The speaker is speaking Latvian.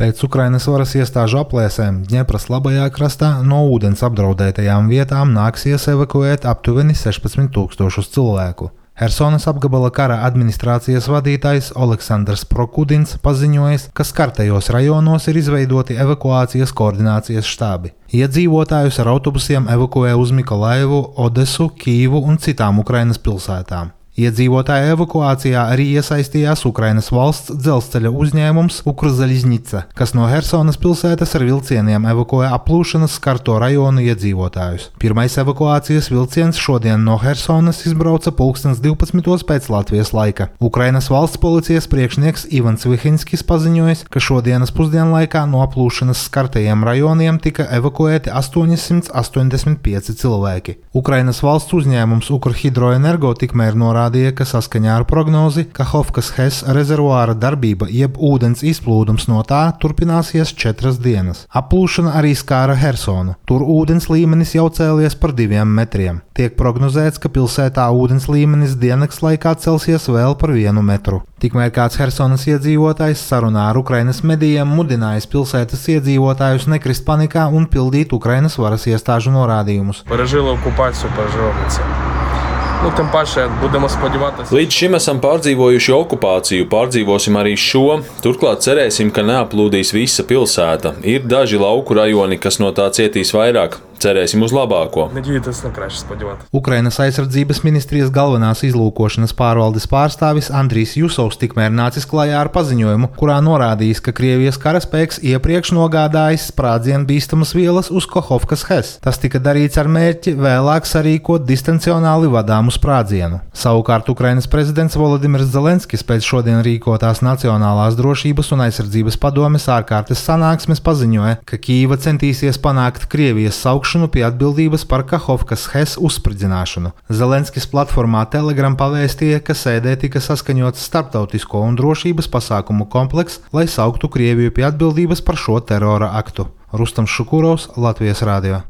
Pēc Ukrainas varas iestāžu aplēsēm Dņepras labajā krastā no ūdens apdraudētajām vietām nāksies evakuēt aptuveni 16 tūkstošus cilvēku. Helsonas apgabala kara administrācijas vadītājs Aleksandrs Prokudins paziņojis, ka skartajos rajonos ir izveidoti evakuācijas koordinācijas štābi. Iedzīvotājus ar autobusiem evakuē uz Mikolaivu, Odesu, Kīvu un citām Ukrainas pilsētām. Iedzīvotāju evakuācijā arī iesaistījās Ukrainas valsts dzelzceļa uzņēmums Ukrzaļiznica, kas no Helsonas pilsētas ar vilcieniem evakuē aplūšanas skarto rajonu iedzīvotājus. Pirmais evakuācijas vilciens šodien no Helsonas izbrauca pulkstens 12. pēc Latvijas laika. Ukrainas valsts policijas priekšnieks Ivans Vihinskis paziņojis, ka šodienas pusdienlaikā no aplūšanas skartajiem rajoniem tika evakuēti 885 cilvēki. Ukrainas valsts uzņēmums Ukrhidroenergo tikmēr norādīja, norādīja, ka saskaņā ar prognozi Kahovkas Hess rezervuāra darbība, jeb ūdens izplūdums no tā, turpināsies četras dienas. Aplūšana arī skāra Hersonu. Tur ūdens līmenis jau cēlies par diviem metriem. Tiek prognozēts, ka pilsētā ūdens līmenis dienas laikā celsies vēl par vienu metru. Tikmēr kāds Helsinas iedzīvotājs sarunā ar Ukrainas medijiem mudinājis pilsētas iedzīvotājus nekrist panikā un pildīt Ukrainas varas iestāžu norādījumus. Paražila okupācija, paražila okupācija. Nu, Tiem pašiem būdam spēļoties. Līdz šim esam pārdzīvojuši okupāciju, pārdzīvosim arī šo. Turklāt cerēsim, ka neaplūdīs visa pilsēta. Ir daži lauku rajoni, kas no tā cietīs vairāk. Cerēsim uz labāko. Ukrainas aizsardzības ministrijas galvenās izlūkošanas pārvaldes pārstāvis Andrijs Jusovs tikmēr nācis klajā ar paziņojumu, kurā norādījis, ka Krievijas karaspēks iepriekš nogādājis sprādzienu bīstamas vielas uz Kohovkas Hes. Tas tika darīts ar mērķi vēlāk sarīkot distancionāli vadāmu sprādzienu. Savukārt Ukrainas prezidents Volodims Zelenskis pēc šodien rīkotās Nacionālās drošības un aizsardzības padomes ārkārtas sanāksmes paziņoja, ka Kīva centīsies panākt Krievijas saukšanu saukšanu pie atbildības par Kahovkas Hes uzspridzināšanu. Zelenskis platformā Telegram pavēstīja, ka sēdē tika saskaņots starptautisko un drošības pasākumu komplekss, lai sauktu Krieviju pie atbildības par šo terora aktu. Rustams Šukurovs, Latvijas Rādio.